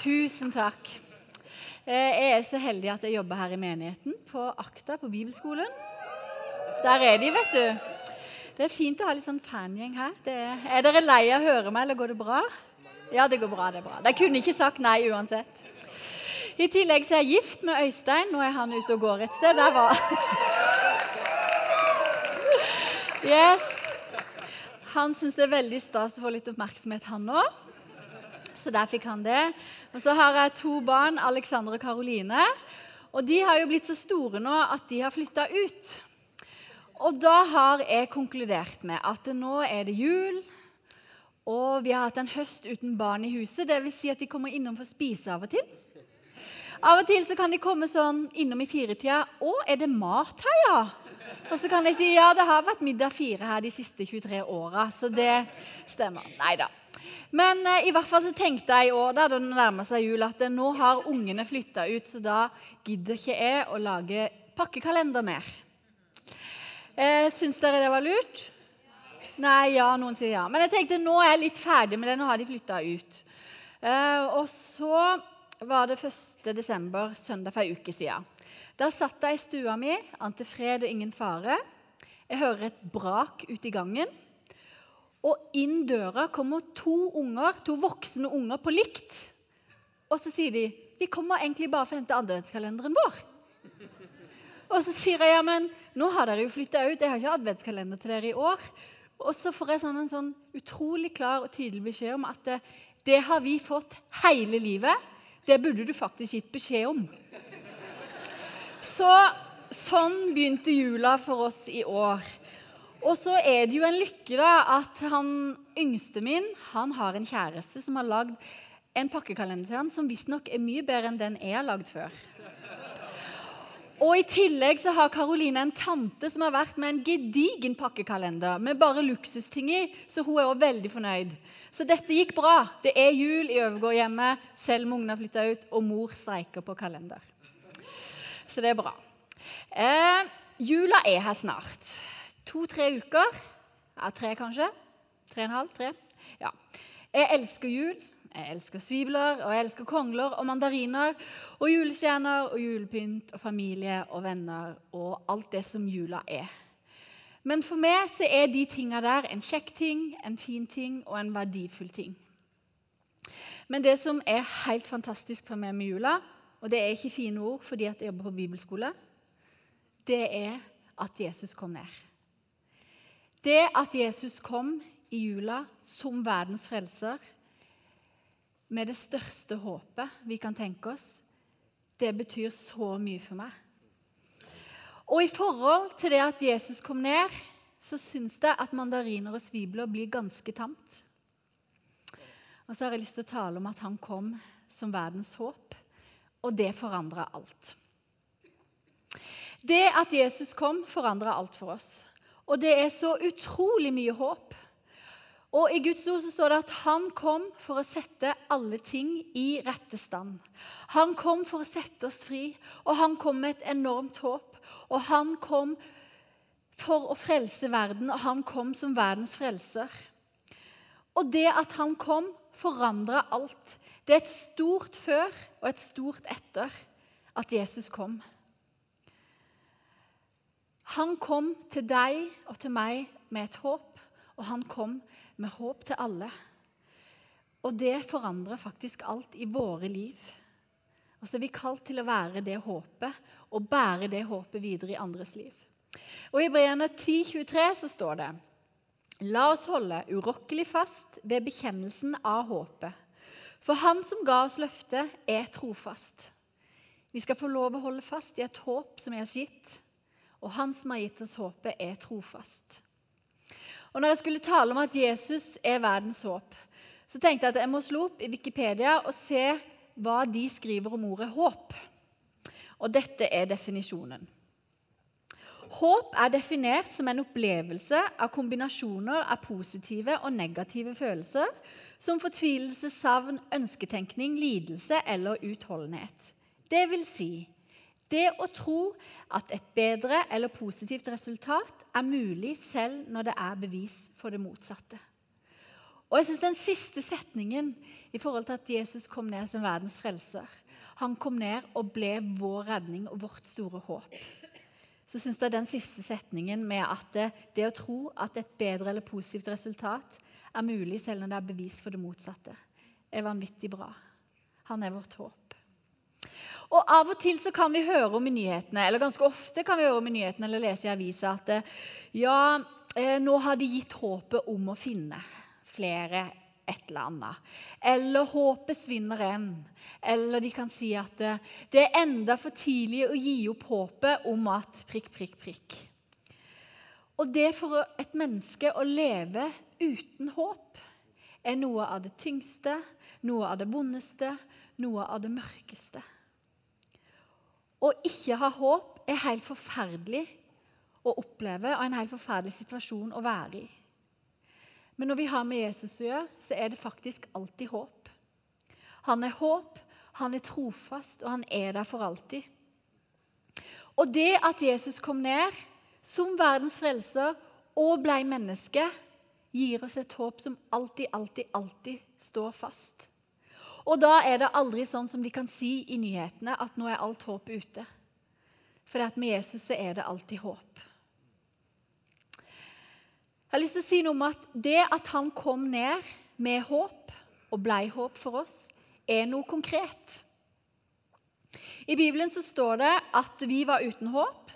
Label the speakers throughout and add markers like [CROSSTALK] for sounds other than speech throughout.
Speaker 1: Tusen takk. Eh, Jeg er så heldig at jeg jobber her i menigheten, på Akta på bibelskolen. Der er de, vet du. Det er fint å ha litt sånn fangjeng her. Er, er dere lei av å høre meg, eller går det bra? Ja, det går bra. det er bra. De kunne ikke sagt nei uansett. I tillegg så er jeg gift med Øystein. Nå er han ute og går et sted. Der var [LAUGHS] Yes. Han syns det er veldig stas å få litt oppmerksomhet, han òg. Så der fikk han det. Og så har jeg to barn, Alexander og Karoline. Og de har jo blitt så store nå at de har flytta ut. Og da har jeg konkludert med at nå er det jul, og vi har hatt en høst uten barn i huset. Dvs. Si at de kommer innom for å spise av og til. Av og til så kan de komme sånn innom i firetida. 'Å, er det mat her, ja?' Og så kan jeg si ja, det har vært middag fire her de siste 23 åra. Så det stemmer. Nei da. Men eh, i hvert fall så tenkte jeg i år da det nærmer seg jul, at eh, nå har ungene flytta ut, så da gidder ikke jeg å lage pakkekalender mer. Eh, syns dere det var lurt? Nei, ja, noen sier ja. Men jeg tenkte nå er jeg litt ferdig med det. Nå har de flytta ut. Eh, og så var det 1. desember, søndag for ei uke siden. Da satt jeg i stua mi, ante fred og ingen fare. Jeg hører et brak ute i gangen. Og inn døra kommer to unger, to voksne unger på likt. Og så sier de vi kommer egentlig bare for å hente adventskalenderen vår. Og så sier jeg ja, men nå har dere jo flytta ut, jeg har ikke adventskalender til dere i år. Og så får jeg sånn en sånn utrolig klar og tydelig beskjed om at det, det har vi fått hele livet. Det burde du faktisk gitt beskjed om. Så sånn begynte jula for oss i år. Og så er det jo en lykke da, at han yngste min han har en kjæreste som har lagd en pakkekalender til han som visstnok er mye bedre enn den jeg har lagd før. Og I tillegg så har Karoline en tante som har vært med en gedigen pakkekalender med bare luksusting i, så hun er også veldig fornøyd. Så dette gikk bra. Det er jul i Øvergårdhjemmet, selv om ungene har flytta ut, og mor streiker på kalender. Så det er bra. Eh, jula er her snart. To-tre uker. Ja, tre, kanskje. Tre og en halv? Tre. Ja. Jeg elsker jul. Jeg elsker svibler, og jeg elsker kongler og mandariner og julestjerner og julepynt og familie og venner og alt det som jula er. Men for meg så er de tinga der en kjekk ting, en fin ting og en verdifull ting. Men det som er helt fantastisk for meg med jula, og det er ikke fine ord fordi jeg jobber på bibelskole, det er at Jesus kom ned. Det at Jesus kom i jula som verdens frelser, med det største håpet vi kan tenke oss, det betyr så mye for meg. Og i forhold til det at Jesus kom ned, så syns jeg at mandariner og svibler blir ganske tamt. Og så har jeg lyst til å tale om at han kom som verdens håp, og det forandra alt. Det at Jesus kom, forandra alt for oss. Og det er så utrolig mye håp. Og I Guds ord så står det at han kom for å sette alle ting i rette stand. Han kom for å sette oss fri, og han kom med et enormt håp. Og han kom for å frelse verden, og han kom som verdens frelser. Og det at han kom, forandra alt. Det er et stort før og et stort etter at Jesus kom. Han kom til deg og til meg med et håp, og han kom med håp til alle. Og det forandrer faktisk alt i våre liv. Og så er vi kalt til å være det håpet og bære det håpet videre i andres liv. Og I Hebreerne 10,23 så står det La oss holde urokkelig fast ved bekjennelsen av håpet. For Han som ga oss løftet, er trofast. Vi skal få lov å holde fast i et håp som er oss gitt, og Han som har gitt oss håpet, er trofast. Og når jeg skulle tale om at Jesus er verdens håp, så tenkte jeg at jeg må slå opp i Wikipedia og se hva de skriver om ordet håp. Og dette er definisjonen. Håp er definert som en opplevelse av kombinasjoner av positive og negative følelser, som fortvilelse, savn, ønsketenkning, lidelse eller utholdenhet. Det vil si det å tro at et bedre eller positivt resultat er mulig selv når det er bevis for det motsatte. Og jeg synes Den siste setningen i forhold til at Jesus kom ned som verdens frelser Han kom ned og ble vår redning og vårt store håp. Så syns jeg den siste setningen med at det, det å tro at et bedre eller positivt resultat er mulig selv når det er bevis for det motsatte, er vanvittig bra. Han er vårt håp. Og Av og til så kan vi høre om i nyhetene, eller ganske ofte kan vi høre om i nyhetene eller lese i avisa at ja, eh, nå har de gitt håpet om å finne flere et eller annet. Eller håpet svinner enn. Eller de kan si at det, det er enda for tidlig å gi opp håpet om at prikk, prikk, prikk. Og det for et menneske å leve uten håp er noe av det tyngste, noe av det vondeste, noe av det mørkeste. Å ikke ha håp er helt forferdelig å oppleve og en helt forferdelig situasjon å være i. Men når vi har med Jesus å gjøre, så er det faktisk alltid håp. Han er håp, han er trofast, og han er der for alltid. Og det at Jesus kom ned som verdens frelser og ble menneske, gir oss et håp som alltid, alltid, alltid står fast. Og da er det aldri sånn som de kan si i nyhetene, at nå er alt håp ute. For med Jesus så er det alltid håp. Jeg har lyst til å si noe om at det at han kom ned med håp og blei håp for oss, er noe konkret. I Bibelen så står det at vi var uten håp,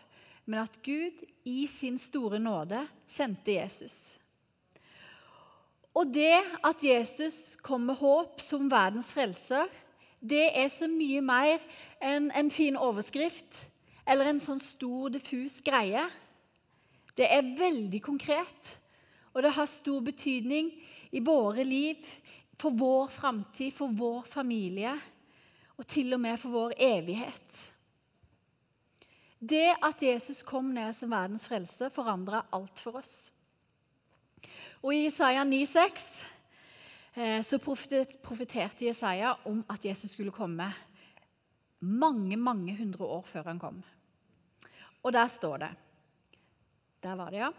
Speaker 1: men at Gud i sin store nåde sendte Jesus. Og det at Jesus kom med håp som verdens frelser, det er så mye mer enn en fin overskrift eller en sånn stor, diffus greie. Det er veldig konkret, og det har stor betydning i våre liv, for vår framtid, for vår familie og til og med for vår evighet. Det at Jesus kom ned som verdens frelser, forandra alt for oss. Og I Isaiah 9,6 eh, så profeterte Jesaja om at Jesus skulle komme mange, mange hundre år før han kom. Og der står det Der var det, ja.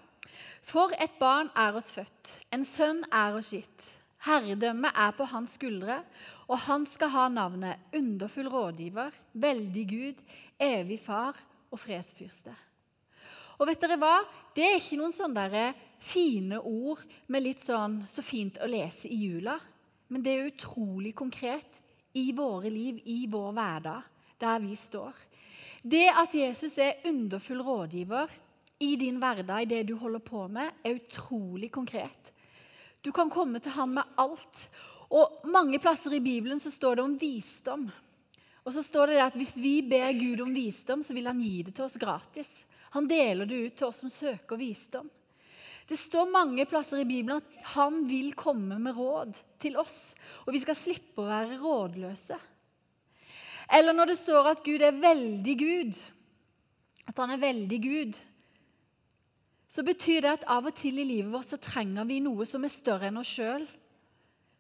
Speaker 1: For et barn er oss født, en sønn er oss gitt. Herredømmet er på hans skuldre, og han skal ha navnet Underfull rådgiver, veldig Gud, evig far og fredsfyrste. Og vet dere hva? Det er ikke noen sånne fine ord med litt sånn så fint å lese i jula. Men det er utrolig konkret i våre liv, i vår hverdag, der vi står. Det at Jesus er underfull rådgiver i din hverdag, i det du holder på med, er utrolig konkret. Du kan komme til han med alt. Og Mange plasser i Bibelen så står det om visdom. Og så står det at Hvis vi ber Gud om visdom, så vil han gi det til oss gratis. Han deler det ut til oss som søker visdom. Det står mange plasser i Bibelen at han vil komme med råd til oss, og vi skal slippe å være rådløse. Eller når det står at Gud er veldig Gud, at han er veldig Gud, så betyr det at av og til i livet vårt så trenger vi noe som er større enn oss sjøl,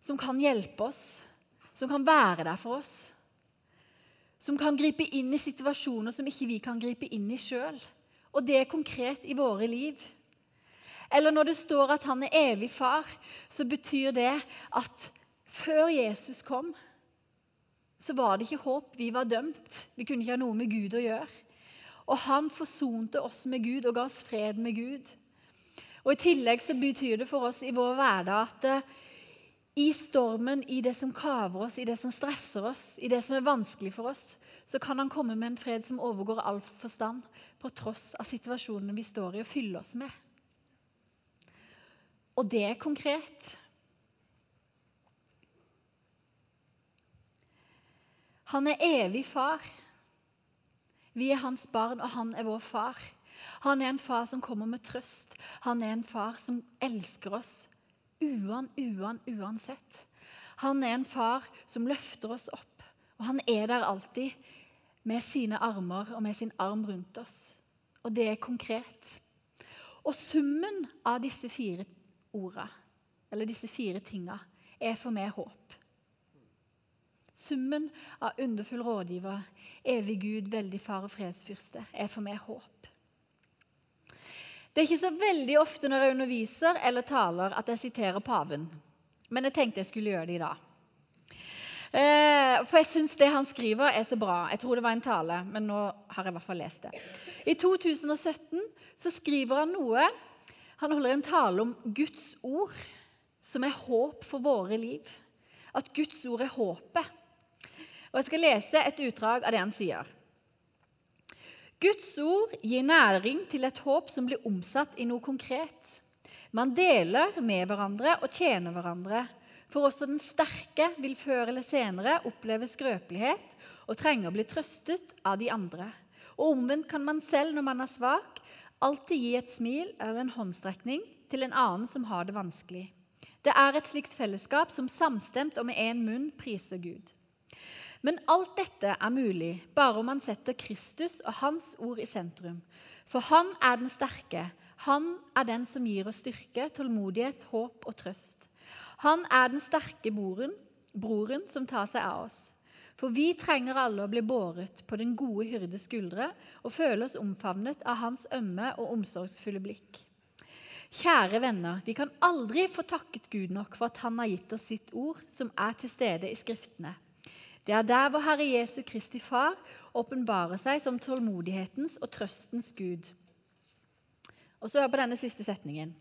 Speaker 1: som kan hjelpe oss, som kan være der for oss. Som kan gripe inn i situasjoner som ikke vi kan gripe inn i sjøl. Og det er konkret i våre liv. Eller når det står at han er evig far, så betyr det at før Jesus kom, så var det ikke håp. Vi var dømt. Vi kunne ikke ha noe med Gud å gjøre. Og han forsonte oss med Gud og ga oss fred med Gud. Og I tillegg så betyr det for oss i vår hverdag at uh, i stormen, i det som kaver oss, i det som stresser oss, i det som er vanskelig for oss, så kan han komme med en fred som overgår all forstand, på tross av situasjonene vi står i og fyller oss med. Og det er konkret. Han er evig far. Vi er hans barn, og han er vår far. Han er en far som kommer med trøst. Han er en far som elsker oss uan, uan, uansett. Han er en far som løfter oss opp, og han er der alltid med sine armer og med sin arm rundt oss. Og det er konkret. Og summen av disse fire orda, eller disse fire tinga, er for meg håp. Summen av underfull rådgiver, evig Gud, veldig far og fredsfyrste er for meg håp. Det er ikke så veldig ofte når jeg underviser eller taler at jeg siterer paven. men jeg tenkte jeg skulle gjøre det i dag. Eh, for jeg syns det han skriver, er så bra. Jeg tror det var en tale, men nå har jeg i hvert fall lest det. I 2017 så skriver han noe Han holder en tale om Guds ord, som er håp for våre liv. At Guds ord er håpet. Og Jeg skal lese et utdrag av det han sier. Guds ord gir næring til et håp som blir omsatt i noe konkret. Man deler med hverandre og tjener hverandre. For også den sterke vil før eller senere oppleve skrøpelighet og trenge å bli trøstet av de andre. Og omvendt kan man selv, når man er svak, alltid gi et smil eller en håndstrekning til en annen som har det vanskelig. Det er et slikt fellesskap som samstemt og med én munn priser Gud. Men alt dette er mulig bare om man setter Kristus og Hans ord i sentrum. For Han er den sterke. Han er den som gir oss styrke, tålmodighet, håp og trøst. Han er den sterke broren, broren som tar seg av oss. For vi trenger alle å bli båret på den gode hyrdes skuldre og føle oss omfavnet av hans ømme og omsorgsfulle blikk. Kjære venner, vi kan aldri få takket Gud nok for at Han har gitt oss sitt ord, som er til stede i Skriftene. Det er der vår Herre Jesu Kristi Far åpenbarer seg som tålmodighetens og trøstens Gud. Og så hør på denne siste setningen.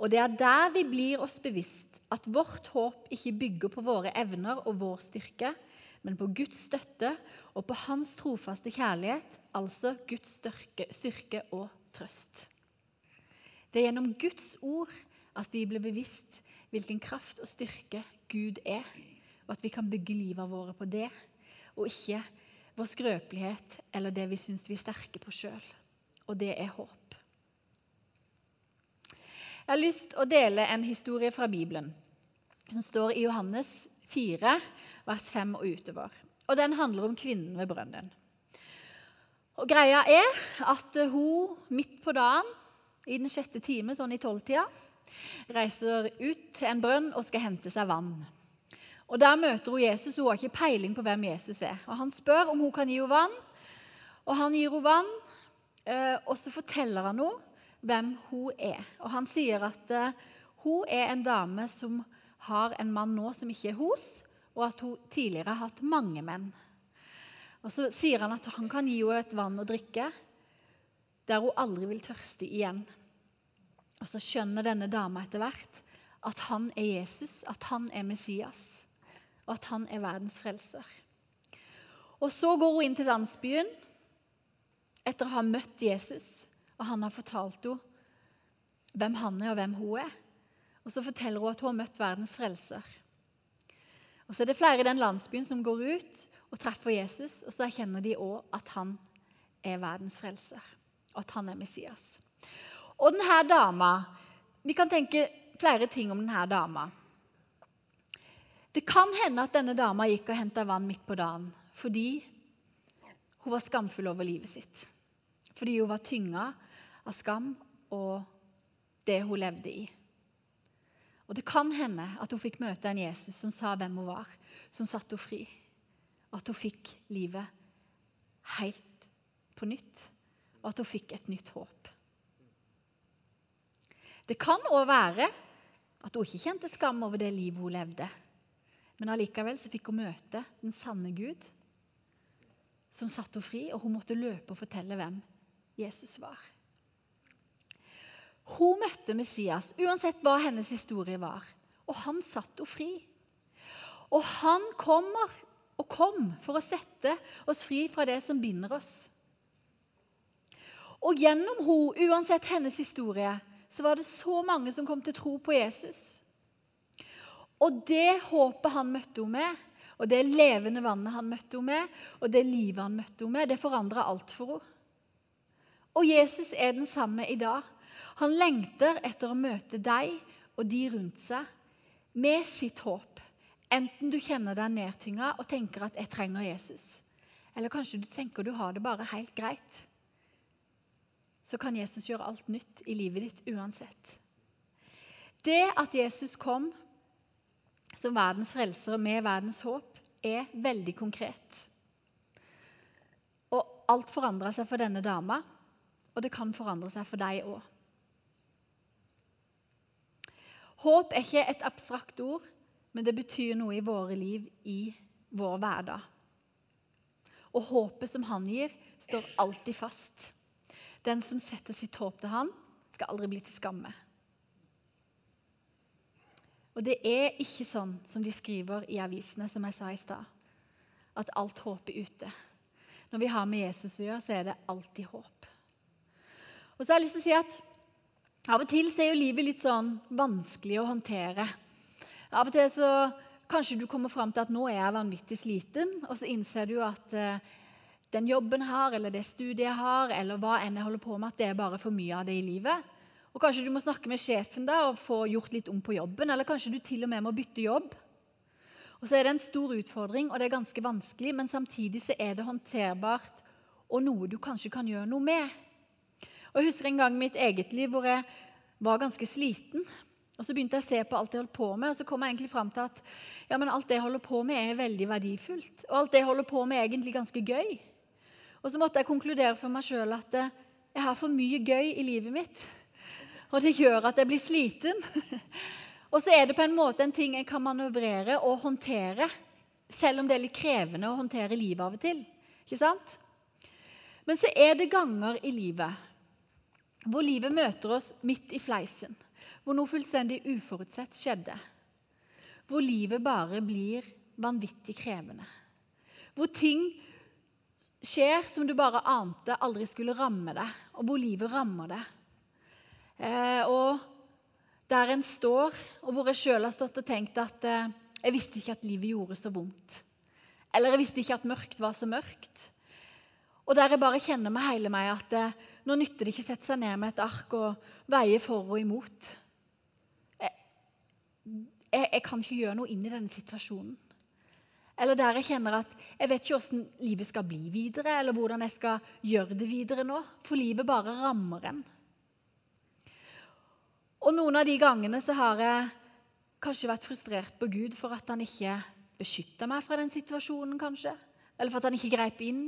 Speaker 1: Og det er der vi blir oss bevisst at vårt håp ikke bygger på våre evner og vår styrke, men på Guds støtte og på Hans trofaste kjærlighet, altså Guds styrke, styrke og trøst. Det er gjennom Guds ord at vi blir bevisst hvilken kraft og styrke Gud er, og at vi kan bygge livet våre på det, og ikke vår skrøpelighet eller det vi syns vi er sterke på sjøl. Og det er håp. Jeg har lyst til å dele en historie fra Bibelen som står i Johannes 4, vers 5 og utover. Og Den handler om kvinnen ved brønnen. Og Greia er at hun midt på dagen, i den sjette time, sånn i tolvtida, reiser ut til en brønn og skal hente seg vann. Og Der møter hun Jesus. Hun har ikke peiling på hvem Jesus er. Og Han spør om hun kan gi henne vann, og han gir henne vann. Eh, og så forteller han henne hvem hun er. Og Han sier at uh, hun er en dame som har en mann nå som ikke er hos, og at hun tidligere har hatt mange menn. Og Så sier han at han kan gi henne et vann å drikke der hun aldri vil tørste igjen. Og Så skjønner denne dama etter hvert at han er Jesus, at han er Messias, og at han er verdens frelser. Og Så går hun inn til landsbyen etter å ha møtt Jesus og han har fortalt henne hvem han er, og hvem hun er. Og så forteller hun at hun har møtt verdens frelser. Og Så er det flere i den landsbyen som går ut og treffer Jesus, og så erkjenner de òg at han er verdens frelser, og at han er Messias. Og denne dama Vi kan tenke flere ting om denne dama. Det kan hende at denne dama gikk og henta vann midt på dagen fordi hun var skamfull over livet sitt. Fordi hun var tynga av skam og det hun levde i. Og Det kan hende at hun fikk møte en Jesus som sa hvem hun var, som satte henne fri. At hun fikk livet helt på nytt, og at hun fikk et nytt håp. Det kan òg være at hun ikke kjente skam over det livet hun levde. Men allikevel så fikk hun møte den sanne Gud, som satte henne fri, og hun måtte løpe og fortelle hvem Jesus var. Hun møtte Messias, uansett hva hennes historie var. Og han satte henne fri. Og han kommer og kom for å sette oss fri fra det som binder oss. Og gjennom henne, uansett hennes historie, så var det så mange som kom til tro på Jesus. Og det håpet han møtte henne med, og det levende vannet han møtte henne med, og det livet han møtte henne med, det forandra alt for henne. Og Jesus er den samme i dag. Han lengter etter å møte deg og de rundt seg med sitt håp. Enten du kjenner deg nedtynga og tenker at 'jeg trenger Jesus', eller kanskje du tenker du har det bare helt greit. Så kan Jesus gjøre alt nytt i livet ditt uansett. Det at Jesus kom som verdens frelser med verdens håp, er veldig konkret. Og alt forandra seg for denne dama, og det kan forandre seg for deg òg. Håp er ikke et abstrakt ord, men det betyr noe i våre liv, i vår hverdag. Og håpet som han gir, står alltid fast. Den som setter sitt håp til han, skal aldri bli til skamme. Og det er ikke sånn som de skriver i avisene, som jeg sa i stad, at alt håp er ute. Når vi har med Jesus å gjøre, så er det alltid håp. Og så har jeg lyst til å si at Av og til er jo livet litt sånn vanskelig å håndtere. Av og til så kanskje du kommer fram til at nå er jeg vanvittig sliten, og så innser du at eh, den jobben jeg har, eller det studiet jeg har, eller hva enn jeg holder på med, at det er bare for mye av det i livet. Og Kanskje du må snakke med sjefen da, og få gjort litt om på jobben, eller kanskje du til og med må bytte jobb. Og så er det en stor utfordring, og det er ganske vanskelig, men samtidig så er det håndterbart og noe du kanskje kan gjøre noe med. Og Jeg husker en gang i mitt eget liv hvor jeg var ganske sliten. Og Så begynte jeg å se på alt jeg holdt på med, og så kom jeg egentlig fram til at ja, men alt det jeg holder på med, er veldig verdifullt. Og alt det jeg holder på med, er egentlig ganske gøy. Og så måtte jeg konkludere for meg sjøl at eh, jeg har for mye gøy i livet mitt. Og det gjør at jeg blir sliten. [LAUGHS] og så er det på en måte en ting jeg kan manøvrere og håndtere, selv om det er litt krevende å håndtere livet av og til. Ikke sant? Men så er det ganger i livet hvor livet møter oss midt i fleisen, hvor noe fullstendig uforutsett skjedde. Hvor livet bare blir vanvittig krevende. Hvor ting skjer som du bare ante aldri skulle ramme deg, og hvor livet rammer deg. Eh, og der en står, og hvor jeg sjøl har stått og tenkt at eh, jeg visste ikke at livet gjorde så vondt. Eller jeg visste ikke at mørkt var så mørkt. Og der jeg bare kjenner med hele meg at eh, nå nytter det ikke å sette seg ned med et ark og veie for og imot. Jeg, jeg, jeg kan ikke gjøre noe inn i denne situasjonen. Eller der jeg kjenner at jeg vet ikke hvordan livet skal bli videre, eller hvordan jeg skal gjøre det videre nå. For livet bare rammer en. Og noen av de gangene så har jeg kanskje vært frustrert på Gud for at han ikke beskytta meg fra den situasjonen, kanskje. Eller for at han ikke greip inn.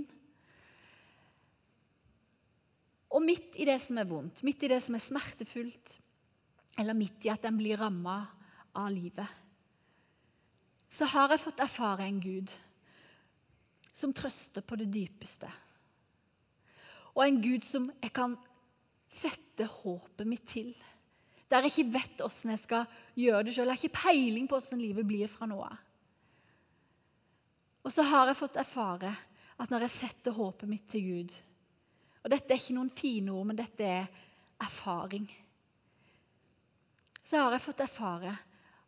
Speaker 1: Og midt i det som er vondt, midt i det som er smertefullt, eller midt i at en blir ramma av livet, så har jeg fått erfare en Gud som trøster på det dypeste. Og en Gud som jeg kan sette håpet mitt til. Der jeg ikke vet åssen jeg skal gjøre det sjøl. Jeg har ikke peiling på åssen livet blir fra nå av. Og så har jeg fått erfare at når jeg setter håpet mitt til Gud, og Dette er ikke noen fine ord, men dette er erfaring. Så har jeg fått erfare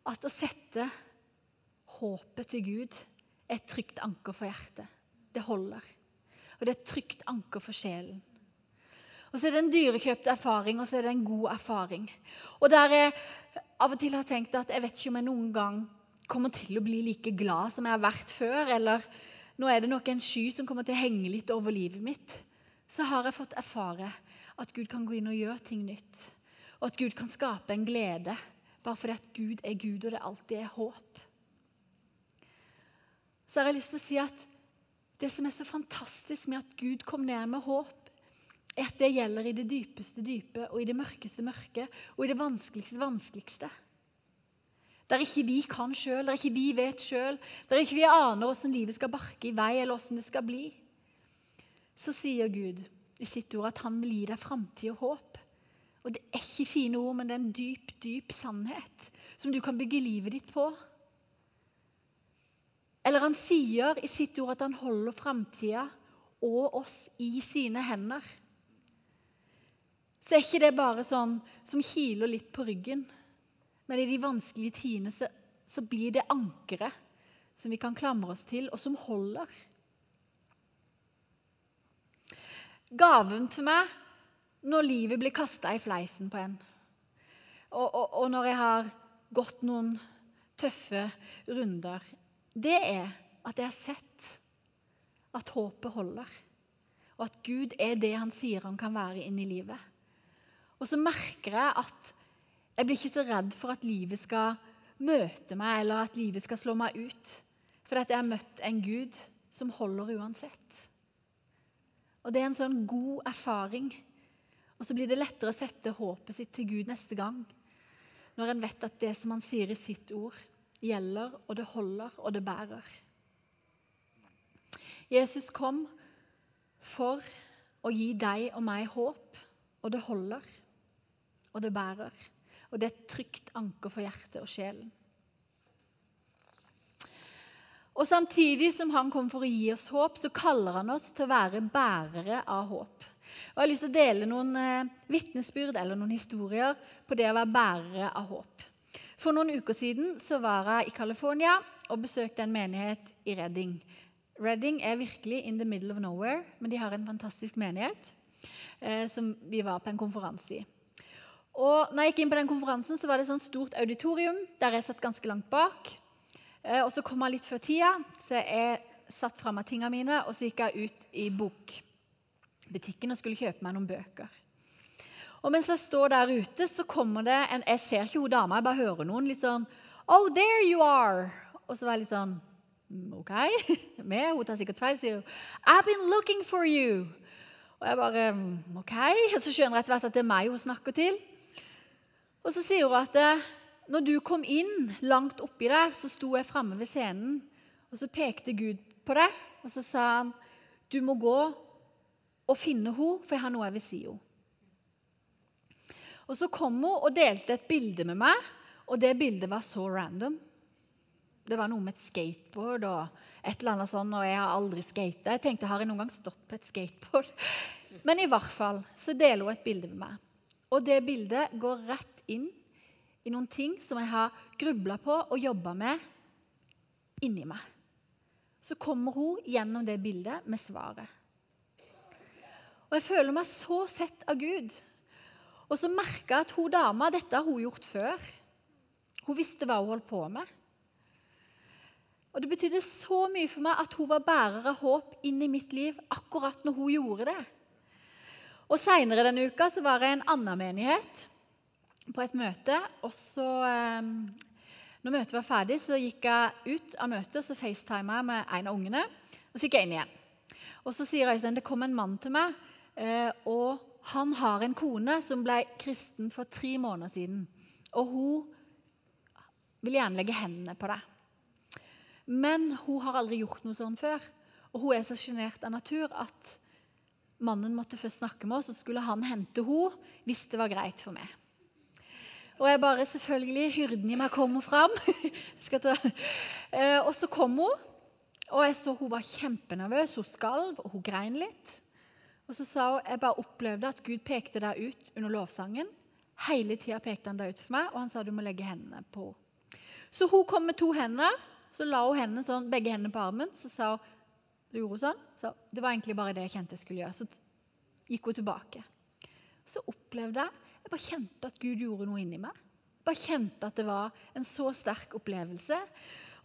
Speaker 1: at å sette håpet til Gud er et trygt anker for hjertet. Det holder. Og det er et trygt anker for sjelen. Og så er det en dyrekjøpt erfaring, og så er det en god erfaring. Og der jeg av og til har tenkt at jeg vet ikke om jeg noen gang kommer til å bli like glad som jeg har vært før, eller nå er det nok en sky som kommer til å henge litt over livet mitt så har jeg fått erfare at Gud kan gå inn og gjøre ting nytt. Og at Gud kan skape en glede bare fordi at Gud er Gud, og det alltid er håp. Så har jeg lyst til å si at det som er så fantastisk med at Gud kom ned med håp, er at det gjelder i det dypeste dype og i det mørkeste mørke og i det vanskeligste vanskeligste. Der ikke vi kan sjøl, der ikke vi vet sjøl, der ikke vi aner åssen livet skal barke i vei, eller åssen det skal bli så sier Gud i sitt ord at han vil gi deg framtid og håp. Og Det er ikke fine ord, men det er en dyp, dyp sannhet som du kan bygge livet ditt på. Eller han sier i sitt ord at han holder framtida og oss i sine hender. Så er ikke det bare sånn som kiler litt på ryggen. Men i de vanskelige tidene så, så blir det ankeret som vi kan klamre oss til, og som holder. Gaven til meg når livet blir kasta i fleisen på en. Og, og, og, når jeg har gått noen tøffe runder, det er at jeg har sett at håpet holder. Og at Gud er det han sier han kan være inn i livet. Og så merker jeg at jeg blir ikke så redd for at livet skal møte meg, eller at livet skal slå meg ut. For at jeg har møtt en Gud som holder uansett. Og Det er en sånn god erfaring. Og så blir det lettere å sette håpet sitt til Gud neste gang. når en vet at det som han sier i sitt ord, gjelder, og det holder, og det bærer. Jesus kom for å gi deg og meg håp, og det holder, og det bærer. Og det er et trygt anker for hjertet og sjelen. Og Samtidig som han kom for å gi oss håp, så kaller han oss til å være bærere av håp. Og Jeg har lyst til å dele noen eh, vitnesbyrd eller noen historier på det å være bærere av håp. For noen uker siden så var jeg i California og besøkte en menighet i Redding. Redding er virkelig in the middle of nowhere, men de har en fantastisk menighet eh, som vi var på en konferanse i. Og når jeg gikk inn på den konferansen, så var det et sånt stort auditorium der jeg satt ganske langt bak. Eh, og Så kom jeg litt før tida, så jeg satt fra meg tingene mine og så gikk jeg ut i bokbutikken og skulle kjøpe meg noen bøker. Og Mens jeg står der ute, så kommer det en Jeg ser ikke hun dama, jeg bare hører noen litt sånn Oh, there you are! Og så var jeg litt sånn «Mm, OK. [LAUGHS] Med, hun tar sikkert feil, sier hun. I've been looking for you. Og jeg bare «Mm, OK. [LAUGHS] Og så skjønner jeg etter hvert at det er meg hun snakker til. Og så sier hun at eh, når du kom inn langt oppi der, så sto jeg framme ved scenen, og så pekte Gud på deg, og så sa han du må gå og finne henne, for jeg har noe jeg vil si henne. Og Så kom hun og delte et bilde med meg, og det bildet var så random. Det var noe med et skateboard og et eller annet sånt, og jeg har aldri skata. Jeg tenkte, har jeg noen gang stått på et skateboard? Men i hvert fall så deler hun et bilde med meg. Og det bildet går rett inn i noen ting som jeg har grubla på og jobba med inni meg. Så kommer hun gjennom det bildet med svaret. Og jeg føler meg så sett av Gud. Og så merka jeg at hun dama Dette har hun gjort før. Hun visste hva hun holdt på med. Og Det betydde så mye for meg at hun var bærer av håp inn i mitt liv akkurat når hun gjorde det. Og Seinere denne uka så var jeg i en annen menighet på et møte. og så, eh, når møtet var ferdig, så gikk jeg ut av møtet og så facetima jeg med en av ungene. Og så gikk jeg inn igjen. Og så sier Øystein det kom en mann til meg, eh, og han har en kone som ble kristen for tre måneder siden. Og hun vil gjerne legge hendene på deg. Men hun har aldri gjort noe sånn før. Og hun er så sjenert av natur at mannen måtte først snakke med oss, og så skulle han hente henne hvis det var greit for meg. Og jeg bare selvfølgelig Hyrden i meg kommer fram. [LAUGHS] Eh, og så kom hun, og jeg så hun var kjempenervøs. Hun skalv, og hun grein litt. Og så sa hun jeg bare opplevde at Gud pekte deg ut under lovsangen. Hele tida pekte han deg ut for meg, og han sa du må legge hendene på henne. Så hun kom med to hender. Så la hun hendene sånn, begge hendene på armen. Så sa hun så gjorde hun sånn. Så det var egentlig bare det jeg kjente jeg skulle gjøre. Så gikk hun tilbake. Så opplevde jeg jeg bare kjente at Gud gjorde noe inni meg. Jeg bare kjente at det var en så sterk opplevelse.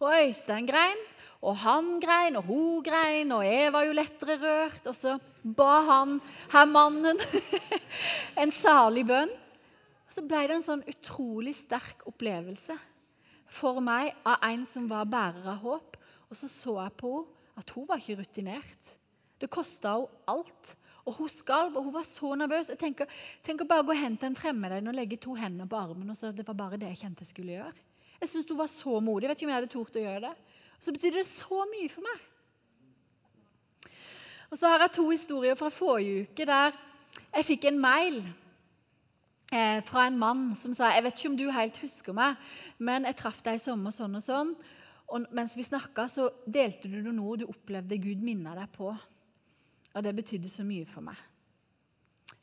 Speaker 1: Og Øystein grein, og han grein, og hun grein, og jeg var jo lettere rørt. Og så ba han her mannen [LAUGHS] en salig bønn. Og så ble det en sånn utrolig sterk opplevelse for meg av en som var bærer av håp. Og så så jeg på henne at hun var ikke rutinert. Det kosta henne alt og Hun skalv, og hun var så nervøs. Jeg tenker, tenk å bare gå hen til en fremmed og legge to hender på armen. og så Det var bare det jeg kjente jeg skulle gjøre. Jeg syns hun var så modig. Jeg vet ikke om jeg hadde tort å gjøre det. Og så betydde det så mye for meg. Og så har jeg to historier fra forrige uke der jeg fikk en mail eh, fra en mann som sa jeg vet ikke om du helt husker meg, men jeg traff deg i sommer sånn og sånn. Og mens vi snakka, så delte du noe du opplevde Gud minna deg på. Og det betydde så mye for meg.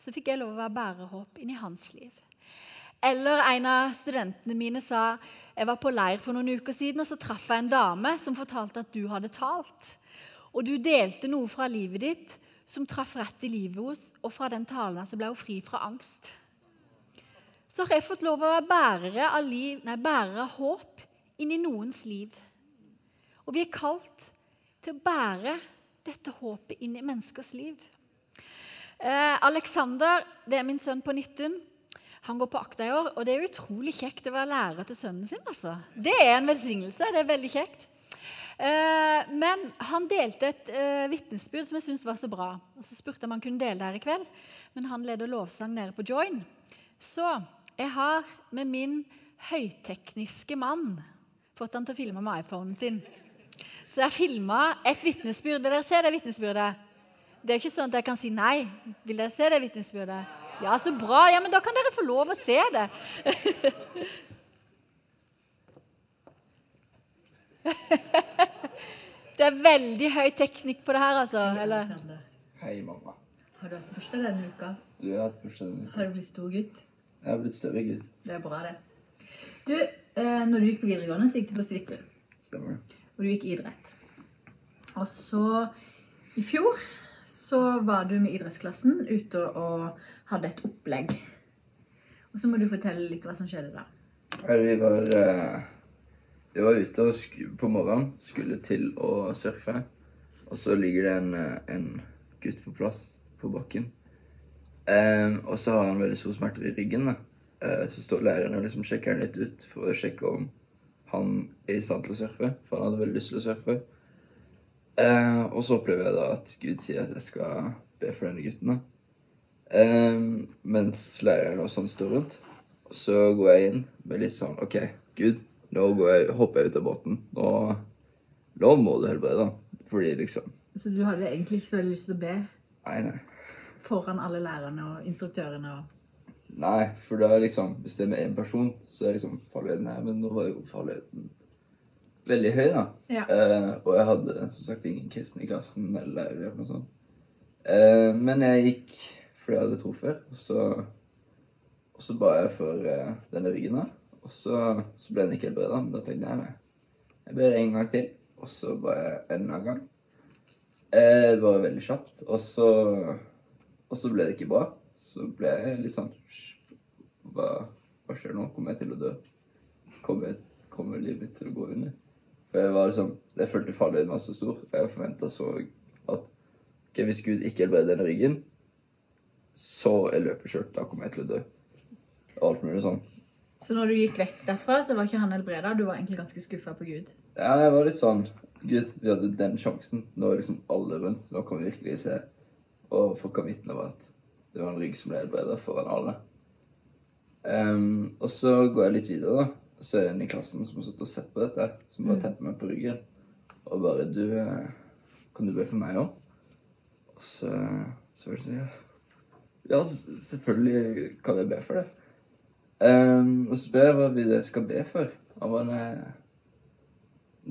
Speaker 1: Så fikk jeg lov å være bærehåp inn i hans liv. Eller en av studentene mine sa jeg var på leir for noen uker siden, og så traff jeg en dame som fortalte at du hadde talt. Og du delte noe fra livet ditt som traff rett i livet hos, og fra den talen så ble hun fri fra angst. Så har jeg fått lov å være bærere av, liv, nei, bærere av håp inn i noens liv. Og vi er kalt til å bære dette håpet inn i menneskers liv. Eh, Alexander, det er min sønn på 19. Han går på akta i år, og det er utrolig kjekt å være lærer til sønnen sin. altså. Det er en velsignelse. Det er veldig kjekt. Eh, men han delte et eh, vitnesbyrd som jeg syntes var så bra. Og Så spurte jeg om han kunne dele det her i kveld, men han leder lovsang nede på Join. Så jeg har med min høytekniske mann. Fått han til å filme med iPhonen sin. Så jeg filma et vitnesbyrd. Vil dere se det vitnesbyrdet? Det er ikke sånn at jeg kan si nei. Vil dere se det vitnesbyrdet? Ja, så bra. Ja, men da kan dere få lov å se det. [LAUGHS] det er veldig høy teknikk på det her, altså. Eller?
Speaker 2: Hei, mamma.
Speaker 3: Har du hatt bursdag denne uka?
Speaker 2: Du har hatt bursdag denne uka.
Speaker 3: Har du blitt stor gutt?
Speaker 2: Jeg har blitt større gutt.
Speaker 3: Det er bra, det. Du, eh, når du gikk på videregående, så gikk du på Svithun.
Speaker 2: Stemmer det?
Speaker 3: Og du gikk idrett. Og så, i fjor, så var du med idrettsklassen ute og hadde et opplegg. Og så må du fortelle litt hva som skjedde da.
Speaker 2: Vi var eh, Vi var ute på morgenen, skulle til å surfe. Og så ligger det en, eh, en gutt på plass på bakken. Um, og så har han veldig store smerter i ryggen. da. Uh, så står læreren og liksom sjekker han litt ut for å sjekke om han er i stand til å surfe. For han hadde veldig lyst til å surfe. Eh, og så opplever jeg da at Gud sier at jeg skal be for denne gutten. da. Eh, mens læreren og sånn står rundt. Så går jeg inn med litt sånn OK, Gud, nå går jeg, hopper jeg ut av båten. Nå, nå må du helbrede han. Fordi liksom
Speaker 3: Så du hadde egentlig ikke så veldig lyst til å be
Speaker 2: Nei, nei.
Speaker 3: foran alle lærerne og instruktørene og
Speaker 2: Nei, for da liksom Hvis det er med én person, så er liksom farligheten her. Men nå var jo farligheten veldig høy, da.
Speaker 3: Ja.
Speaker 2: Eh, og jeg hadde som sagt ingen kristne i klassen eller lærer eller noe sånt. Eh, men jeg gikk fordi jeg hadde tro før, og så, og så ba jeg for eh, denne ryggen. da. Og så, så ble den ikke helbreda. Men da tenkte jeg nei, jeg ber en gang til. Og så ba jeg en annen gang. Eh, bare veldig kjapt. Og så, og så ble det ikke bra. Så ble jeg litt sånn Hva, hva skjer nå? Kommer jeg til å dø? Kommer, kommer livet mitt til å gå under? For jeg var liksom Jeg følte fallhøyden var så stor. og Jeg forventa så at okay, hvis Gud ikke helbreder denne ryggen, så er løpet kjørt. Da kommer jeg til å dø. Og alt mulig sånn.
Speaker 3: Så når du gikk vekk derfra, så var ikke han helbreda? Du var egentlig ganske skuffa på Gud?
Speaker 2: Ja, jeg var litt sånn Gud, vi hadde den sjansen. Nå er liksom alle rundt. Nå kan vi virkelig se. Og folk kan vitne om at det var en rygg som ble helbreda foran alle. Um, og så går jeg litt videre, da. Så er det en i klassen som har stått og sett på dette, som bare tepper meg på ryggen. Og bare Du, eh, kan du be for meg òg? Og så, så var det sånn Ja, ja selvfølgelig kan jeg be for det. Um, og så ber jeg hva vi skal be for. Han bare nei,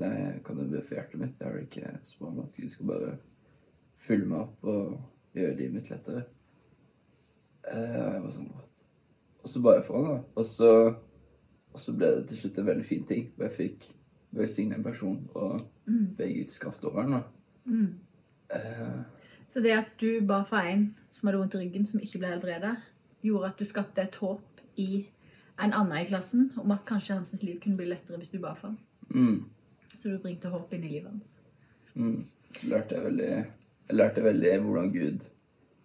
Speaker 2: nei, kan du be for hjertet mitt? Jeg har det ikke så bra at Gud skal bare fylle meg opp og gjøre livet mitt lettere. Eh, jeg var sånn What? Og så ba jeg for han, da. Og så, og så ble det til slutt en veldig fin ting. Og jeg fikk velsigne en person og be Guds kraft over den. da.
Speaker 3: Mm.
Speaker 2: Uh,
Speaker 3: Så det at du ba for en som hadde vondt i ryggen, som ikke ble helbreda, gjorde at du skapte et håp i en annen i klassen om at kanskje hans liv kunne bli lettere hvis du ba for ham.
Speaker 2: mm,
Speaker 3: Så du bringte håp inn i livet hans.
Speaker 2: mm. Så lærte jeg veldig Jeg lærte veldig hvordan Gud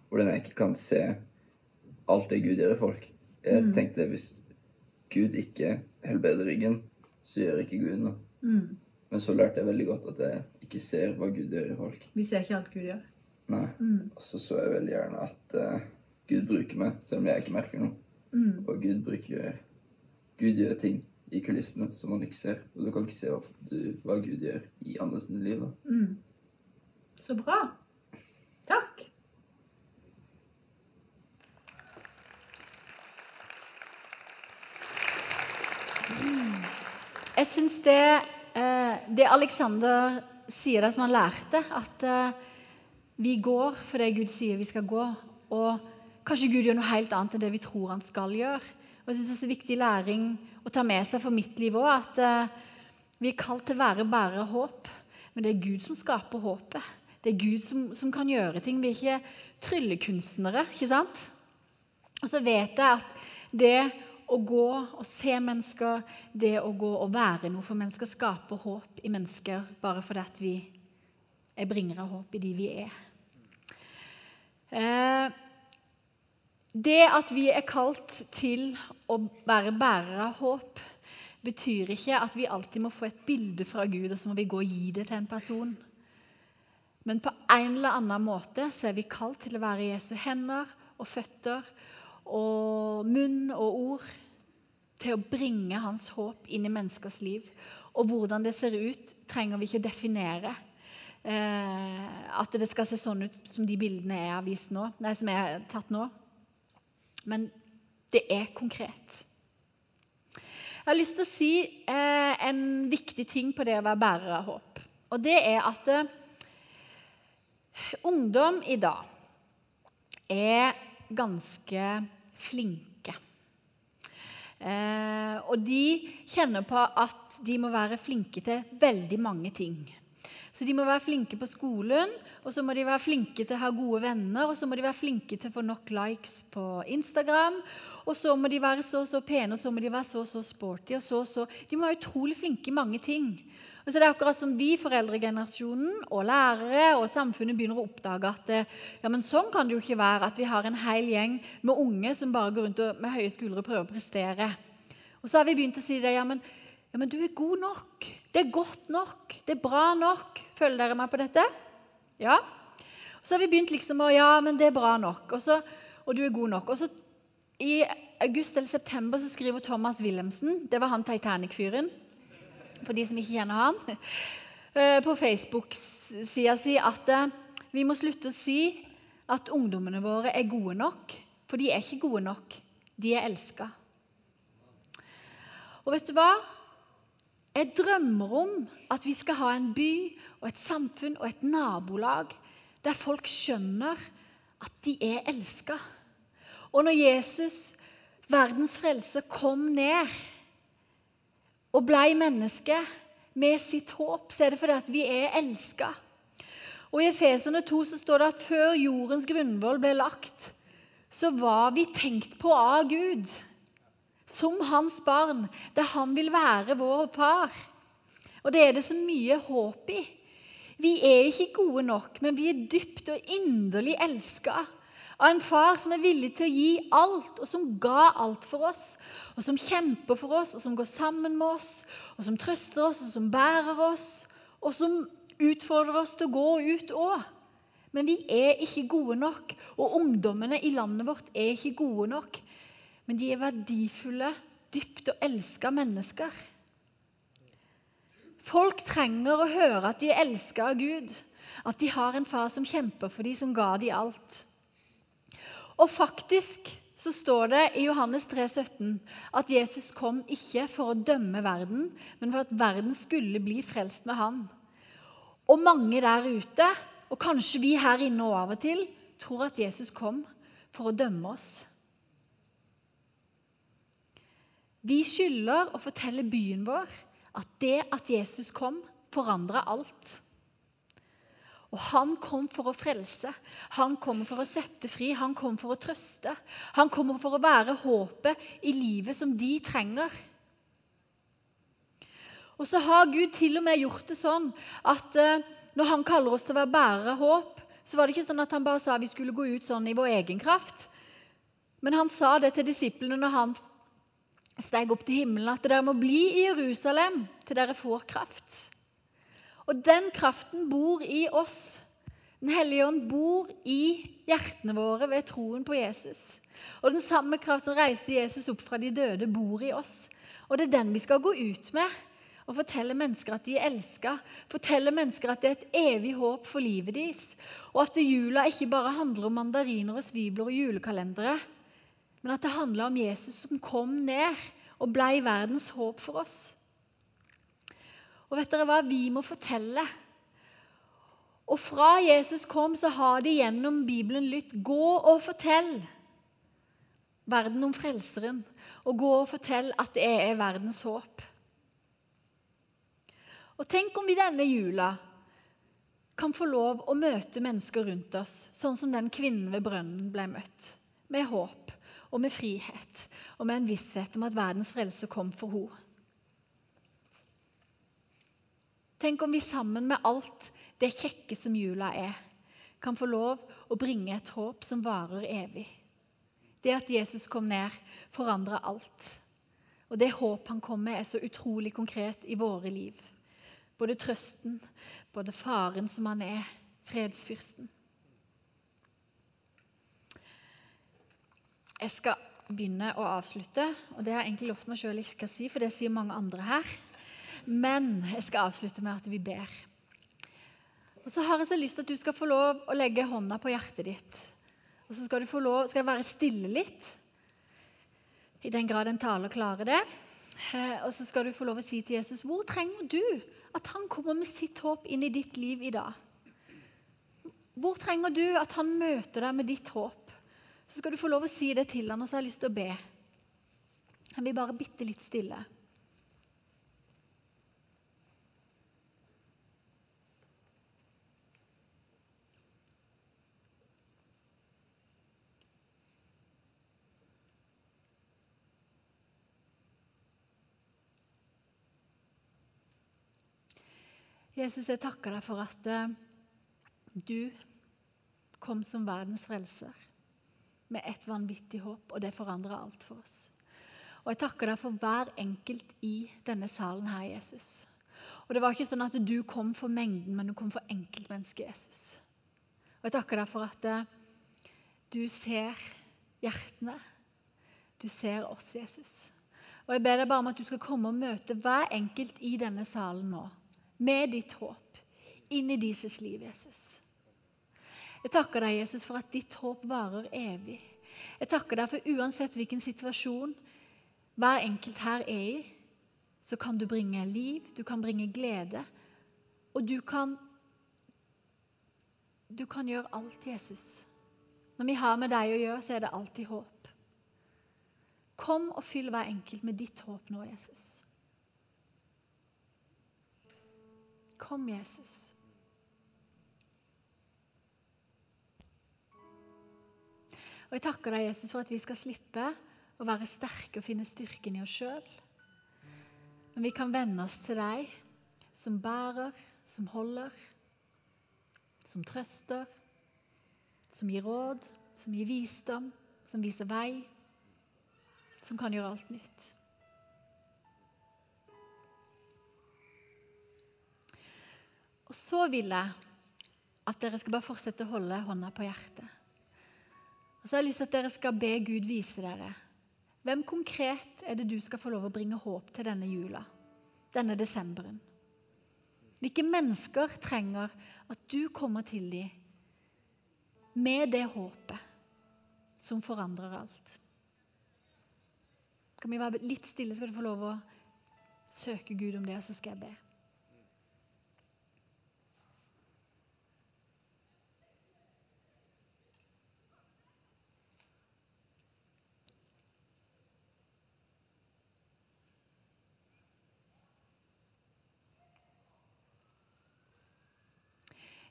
Speaker 2: Hvordan jeg ikke kan se alt det Gud gjør i folk. Jeg tenkte hvis Gud ikke helbreder ryggen, så gjør ikke Gud noe.
Speaker 3: Mm.
Speaker 2: Men så lærte jeg veldig godt at jeg ikke ser hva Gud gjør i folk.
Speaker 3: Vi ser ikke alt Gud gjør.
Speaker 2: Nei.
Speaker 3: Mm.
Speaker 2: Og så så jeg veldig gjerne at uh, Gud bruker meg, selv om jeg ikke merker noe.
Speaker 3: Mm.
Speaker 2: Og Gud bruker Gud gjør ting i kulissene som man ikke ser. Og du kan ikke se hva, du, hva Gud gjør i andre sine liv. da.
Speaker 3: Mm. Så bra. Takk.
Speaker 1: Jeg syns det, eh, det Alexander sier det som han lærte, at eh, vi går for det Gud sier vi skal gå, og kanskje Gud gjør noe helt annet enn det vi tror han skal gjøre. Og jeg synes Det er så viktig læring å ta med seg for mitt liv òg, at eh, vi er kalt til å være av håp, men det er Gud som skaper håpet. Det er Gud som, som kan gjøre ting. Vi er ikke tryllekunstnere, ikke sant? Og så vet jeg at det å gå og se mennesker, det å gå og være noe for mennesker, skaper håp i mennesker bare fordi at vi er bringere av håp i de vi er. Eh, det at vi er kalt til å være bærere av håp, betyr ikke at vi alltid må få et bilde fra Gud, og så må vi gå og gi det til en person. Men på en eller annen måte så er vi kalt til å være i Jesu hender og føtter og munn og ord til å bringe hans håp inn i menneskers liv. Og hvordan det ser ut, trenger vi ikke å definere. Eh, at det skal se sånn ut som de bildene jeg har vist nå, nei, som er tatt nå. Men det er konkret. Jeg har lyst til å si eh, en viktig ting på det å være bærer av håp. Og det er at eh, ungdom i dag er ganske flinke. Eh, og de kjenner på at de må være flinke til veldig mange ting. Så de må være flinke på skolen, og så må de være flinke til å ha gode venner, og så må de være flinke til å få nok likes på Instagram, og så må de være så så pene, og så må de være så så sporty, og så så De må være utrolig flinke i mange ting. Og så det er akkurat som vi, foreldregenerasjonen og lærere og samfunnet begynner å oppdage at ja, men sånn kan det jo ikke være at vi har en hel gjeng med unge som bare går rundt med høye skuldre og prøver å prestere. Og så har vi begynt å si det. Ja, men, ja, men du er god nok. Det er godt nok. Det er bra nok. Følger dere meg på dette? Ja? Og så har vi begynt liksom å Ja, men det er bra nok. Og, så, og du er god nok. Og så i august eller september så skriver Thomas Wilhelmsen, det var han Titanic-fyren for de som ikke kjenner han, [LAUGHS] eh, på Facebook-sida si at eh, vi må slutte å si at ungdommene våre er gode nok. For de er ikke gode nok. De er elska. Og vet du hva? Jeg drømmer om at vi skal ha en by og et samfunn og et nabolag der folk skjønner at de er elska. Og når Jesus, verdens frelse, kom ned og blei menneske med sitt håp, så er det fordi at vi er elska. Og I Efesene 2 så står det at før jordens grunnvoll ble lagt, så var vi tenkt på av Gud som hans barn, der han vil være vår far. Og det er det så mye håp i. Vi er ikke gode nok, men vi er dypt og inderlig elska av en far som er villig til å gi alt, og som ga alt for oss, og som kjemper for oss, og som går sammen med oss, og som trøster oss, og som bærer oss, og som utfordrer oss til å gå ut òg. Men vi er ikke gode nok, og ungdommene i landet vårt er ikke gode nok. Men de er verdifulle, dypt og elska mennesker. Folk trenger å høre at de er elska av Gud, at de har en far som kjemper for dem, som ga dem alt. Og faktisk så står det i Johannes 3, 17 at Jesus kom ikke for å dømme verden, men for at verden skulle bli frelst med han. Og mange der ute, og kanskje vi her inne og av og til, tror at Jesus kom for å dømme oss. Vi skylder å fortelle byen vår at det at Jesus kom, forandra alt. Og Han kom for å frelse, han kom for å sette fri, han kom for å trøste. Han kommer for å være håpet i livet som de trenger. Og så har Gud til og med gjort det sånn at eh, når han kaller oss til å være bærere av håp, så var det ikke sånn at han bare sa vi skulle gå ut sånn i vår egen kraft. Men han sa det til disiplene når han steg opp til himmelen, at dere må bli i Jerusalem til dere får kraft. Og den kraften bor i oss. Den hellige ånd bor i hjertene våre ved troen på Jesus. Og den samme kraft som reiste Jesus opp fra de døde, bor i oss. Og det er den vi skal gå ut med og fortelle mennesker at de er elska. Fortelle mennesker at det er et evig håp for livet deres. Og at jula ikke bare handler om mandariner og svibler og julekalendere, men at det handler om Jesus som kom ned og ble verdens håp for oss. Og vet dere hva? Vi må fortelle. Og fra Jesus kom, så har de gjennom Bibelen lytt 'gå og fortell' verden om Frelseren. Og gå og fortell at det er verdens håp. Og tenk om vi denne jula kan få lov å møte mennesker rundt oss, sånn som den kvinnen ved brønnen ble møtt. Med håp og med frihet og med en visshet om at verdens frelse kom for henne. Tenk om vi sammen med alt det kjekke som jula er, kan få lov å bringe et håp som varer evig. Det at Jesus kom ned, forandrer alt. Og det håp han kom med, er så utrolig konkret i våre liv. Både trøsten, både faren som han er, fredsfyrsten. Jeg skal begynne å avslutte. Og det har jeg egentlig lovt meg sjøl ikke skal si, for det sier mange andre her. Men jeg skal avslutte med at vi ber. Og så har jeg så lyst til at du skal få lov å legge hånda på hjertet ditt. Og så skal du få lov, skal være stille litt, i den grad en taler klarer det. Eh, og så skal du få lov å si til Jesus hvor trenger du at han kommer med sitt håp inn i ditt liv i dag? Hvor trenger du at han møter deg med ditt håp? Så skal du få lov å si det til han, og så har jeg lyst til å be. Jeg vil bare bitte litt stille. Jesus, jeg takker deg for at uh, du kom som verdens frelser med et vanvittig håp, og det forandra alt for oss. Og jeg takker deg for hver enkelt i denne salen her, Jesus. Og det var ikke sånn at du kom for mengden, men du kom for enkeltmennesket Jesus. Og jeg takker deg for at uh, du ser hjertene. Du ser oss, Jesus. Og jeg ber deg bare om at du skal komme og møte hver enkelt i denne salen nå med ditt håp inn i deres liv, Jesus. Jeg takker deg, Jesus, for at ditt håp varer evig. Jeg takker deg for uansett hvilken situasjon hver enkelt her er i, så kan du bringe liv, du kan bringe glede, og du kan Du kan gjøre alt, Jesus. Når vi har med deg å gjøre, så er det alltid håp. Kom og fyll hver enkelt med ditt håp nå, Jesus. Kom, Jesus. Og Jeg takker deg, Jesus, for at vi skal slippe å være sterke og finne styrken i oss sjøl. Men vi kan venne oss til deg som bærer, som holder, som trøster, som gir råd, som gir visdom, som viser vei, som kan gjøre alt nytt. Og så vil jeg at dere skal bare fortsette å holde hånda på hjertet. Og så har jeg lyst til at dere skal be Gud vise dere. Hvem konkret er det du skal få lov å bringe håp til denne jula? Denne desemberen? Hvilke mennesker trenger at du kommer til dem med det håpet som forandrer alt? Kan vi være litt stille, skal du få lov å søke Gud om det, og så skal jeg be.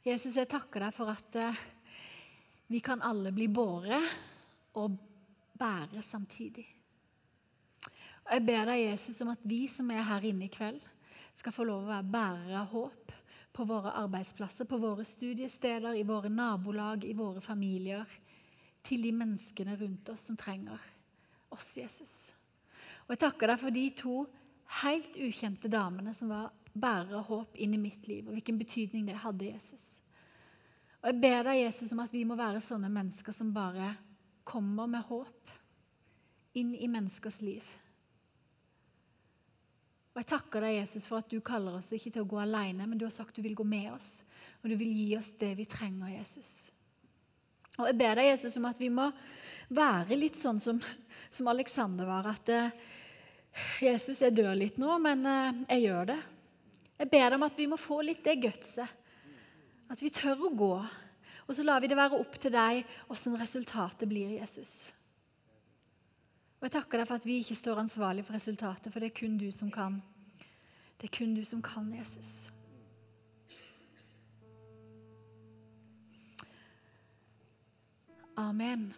Speaker 1: Jesus, jeg takker deg for at uh, vi kan alle bli båret og bære samtidig. Og Jeg ber deg, Jesus, om at vi som er her inne i kveld, skal få lov å være bærere av håp på våre arbeidsplasser, på våre studiesteder, i våre nabolag, i våre familier. Til de menneskene rundt oss som trenger oss, Jesus. Og Jeg takker deg for de to helt ukjente damene som var bærer håp inn i mitt liv, og hvilken betydning det hadde Jesus. Og Jeg ber deg, Jesus, om at vi må være sånne mennesker som bare kommer med håp inn i menneskers liv. Og Jeg takker deg, Jesus, for at du kaller oss ikke til å gå alene, men du har sagt du vil gå med oss, og du vil gi oss det vi trenger, Jesus. Og Jeg ber deg, Jesus, om at vi må være litt sånn som, som Alexander var. At eh, Jesus, jeg dør litt nå, men eh, jeg gjør det. Jeg ber deg om at vi må få litt det gutset. At vi tør å gå. Og så lar vi det være opp til deg åssen resultatet blir, Jesus. Og Jeg takker deg for at vi ikke står ansvarlig for resultatet, for det er kun du som kan. Det er kun du som kan, Jesus. Amen.